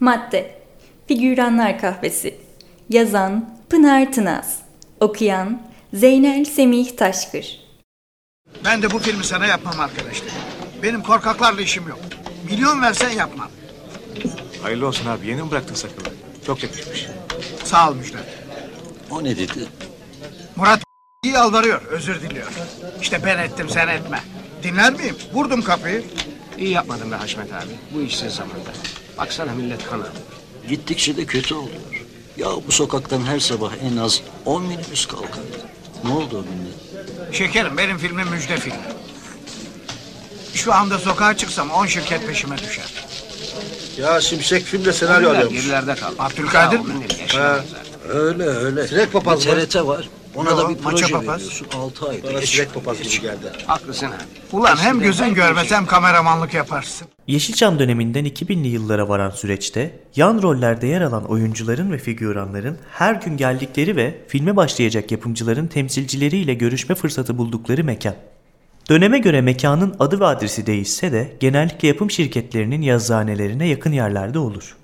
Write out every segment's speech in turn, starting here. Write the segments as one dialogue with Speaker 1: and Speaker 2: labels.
Speaker 1: Madde Figüranlar Kahvesi Yazan Pınar Tınaz Okuyan Zeynel Semih Taşkır
Speaker 2: Ben de bu filmi sana yapmam arkadaşlar. Benim korkaklarla işim yok. Milyon versen yapmam.
Speaker 3: Hayırlı olsun abi. Yeni mi bıraktın sakını? Çok yakışmış.
Speaker 2: Sağ ol Müjdat.
Speaker 4: O ne dedi?
Speaker 2: Murat iyi yalvarıyor, özür diliyor. İşte ben ettim, sen etme. Dinler miyim? Vurdum kapıyı.
Speaker 5: İyi yapmadın be Haşmet abi. Bu işsiz zamanda. Baksana millet kan.
Speaker 4: Gittikçe de kötü oluyor. Ya bu sokaktan her sabah en az 10 minibüs kalkar. Ne oldu o günde?
Speaker 2: Şekerim, benim filmim müjde filmi. Şu anda sokağa çıksam on şirket peşime düşer.
Speaker 6: Ya Şimşek filmde senaryo alıyormuş.
Speaker 5: gerilerde kaldı.
Speaker 2: Abdülkadir mi?
Speaker 5: zaten.
Speaker 6: Öyle öyle. Sinek papaz mı?
Speaker 4: TRT var. Ona
Speaker 2: Yo,
Speaker 4: da bir
Speaker 2: maça
Speaker 4: proje
Speaker 2: papaz.
Speaker 4: veriyorsun. 6 ayda.
Speaker 6: Bana sinek papaz gibi geldi.
Speaker 5: Haklısın abi.
Speaker 2: Ulan hem gözün görmez hem kameramanlık yaparsın.
Speaker 7: Yeşilçam döneminden 2000'li yıllara varan süreçte yan rollerde yer alan oyuncuların ve figüranların her gün geldikleri ve filme başlayacak yapımcıların temsilcileriyle görüşme fırsatı buldukları mekan. Döneme göre mekanın adı ve adresi değişse de genellikle yapım şirketlerinin yazıhanelerine yakın yerlerde olur.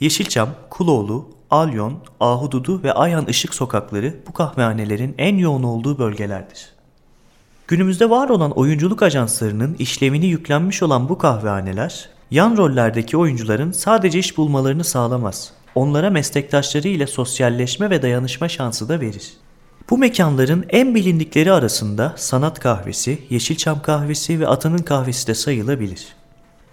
Speaker 7: Yeşilçam, Kuloğlu, Alyon, Ahududu ve Ayhan Işık sokakları bu kahvehanelerin en yoğun olduğu bölgelerdir. Günümüzde var olan oyunculuk ajanslarının işlevini yüklenmiş olan bu kahvehaneler, yan rollerdeki oyuncuların sadece iş bulmalarını sağlamaz. Onlara meslektaşları ile sosyalleşme ve dayanışma şansı da verir. Bu mekanların en bilindikleri arasında Sanat Kahvesi, Yeşilçam Kahvesi ve Atanın Kahvesi de sayılabilir.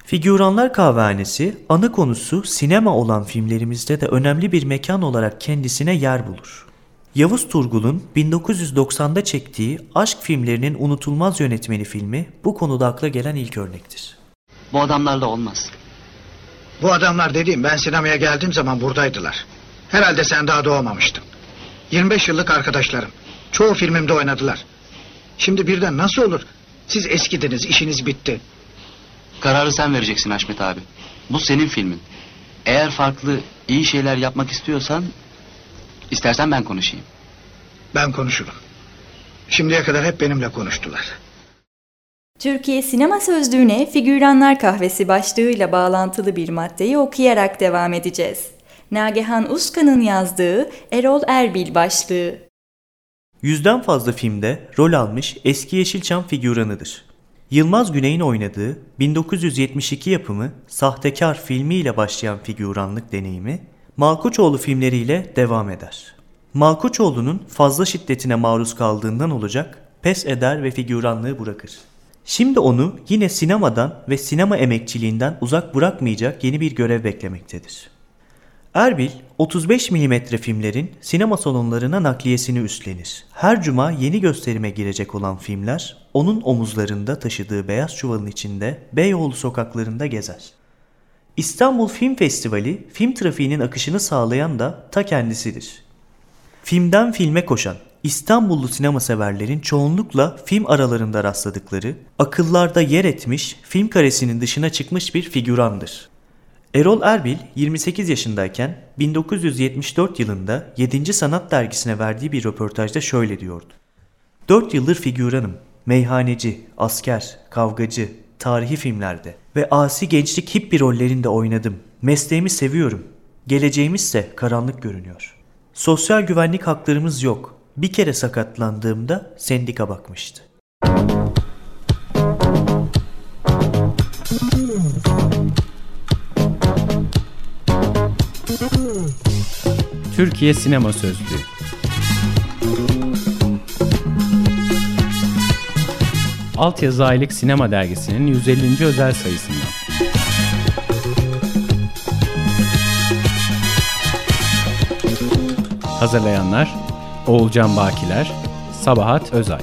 Speaker 7: Figüranlar Kahvehanesi ana konusu sinema olan filmlerimizde de önemli bir mekan olarak kendisine yer bulur. Yavuz Turgul'un 1990'da çektiği aşk filmlerinin unutulmaz yönetmeni filmi bu konuda akla gelen ilk örnektir.
Speaker 8: Bu adamlarla olmaz.
Speaker 2: Bu adamlar dediğim ben sinemaya geldiğim zaman buradaydılar. Herhalde sen daha doğmamıştın. 25 yıllık arkadaşlarım. Çoğu filmimde oynadılar. Şimdi birden nasıl olur? Siz eskidiniz, işiniz bitti.
Speaker 8: Kararı sen vereceksin Haşmet abi. Bu senin filmin. Eğer farklı, iyi şeyler yapmak istiyorsan... istersen ben konuşayım.
Speaker 2: Ben konuşurum. Şimdiye kadar hep benimle konuştular.
Speaker 1: Türkiye Sinema Sözlüğü'ne Figüranlar Kahvesi başlığıyla bağlantılı bir maddeyi okuyarak devam edeceğiz. Nagihan Uskan'ın yazdığı Erol Erbil başlığı.
Speaker 7: Yüzden fazla filmde rol almış eski Yeşilçam figüranıdır. Yılmaz Güney'in oynadığı 1972 yapımı Sahtekar filmiyle başlayan figüranlık deneyimi Malkoçoğlu filmleriyle devam eder. Malkoçoğlu'nun fazla şiddetine maruz kaldığından olacak pes eder ve figüranlığı bırakır. Şimdi onu yine sinemadan ve sinema emekçiliğinden uzak bırakmayacak yeni bir görev beklemektedir. Erbil 35 mm filmlerin sinema salonlarına nakliyesini üstlenir. Her cuma yeni gösterime girecek olan filmler onun omuzlarında taşıdığı beyaz çuvalın içinde Beyoğlu sokaklarında gezer. İstanbul Film Festivali film trafiğinin akışını sağlayan da ta kendisidir. Filmden filme koşan İstanbullu sinema severlerin çoğunlukla film aralarında rastladıkları, akıllarda yer etmiş, film karesinin dışına çıkmış bir figürandır. Erol Erbil 28 yaşındayken 1974 yılında 7. Sanat Dergisi'ne verdiği bir röportajda şöyle diyordu. 4 yıldır figüranım, meyhaneci, asker, kavgacı, tarihi filmlerde ve asi gençlik hippi rollerinde oynadım. Mesleğimi seviyorum. Geleceğimizse karanlık görünüyor. Sosyal güvenlik haklarımız yok. Bir kere sakatlandığımda sendika bakmıştı.
Speaker 9: Türkiye Sinema Sözlüğü Altyazı Aylık Sinema Dergisi'nin 150. özel sayısından. Hazırlayanlar Oğulcan Bakiler, Sabahat Özay.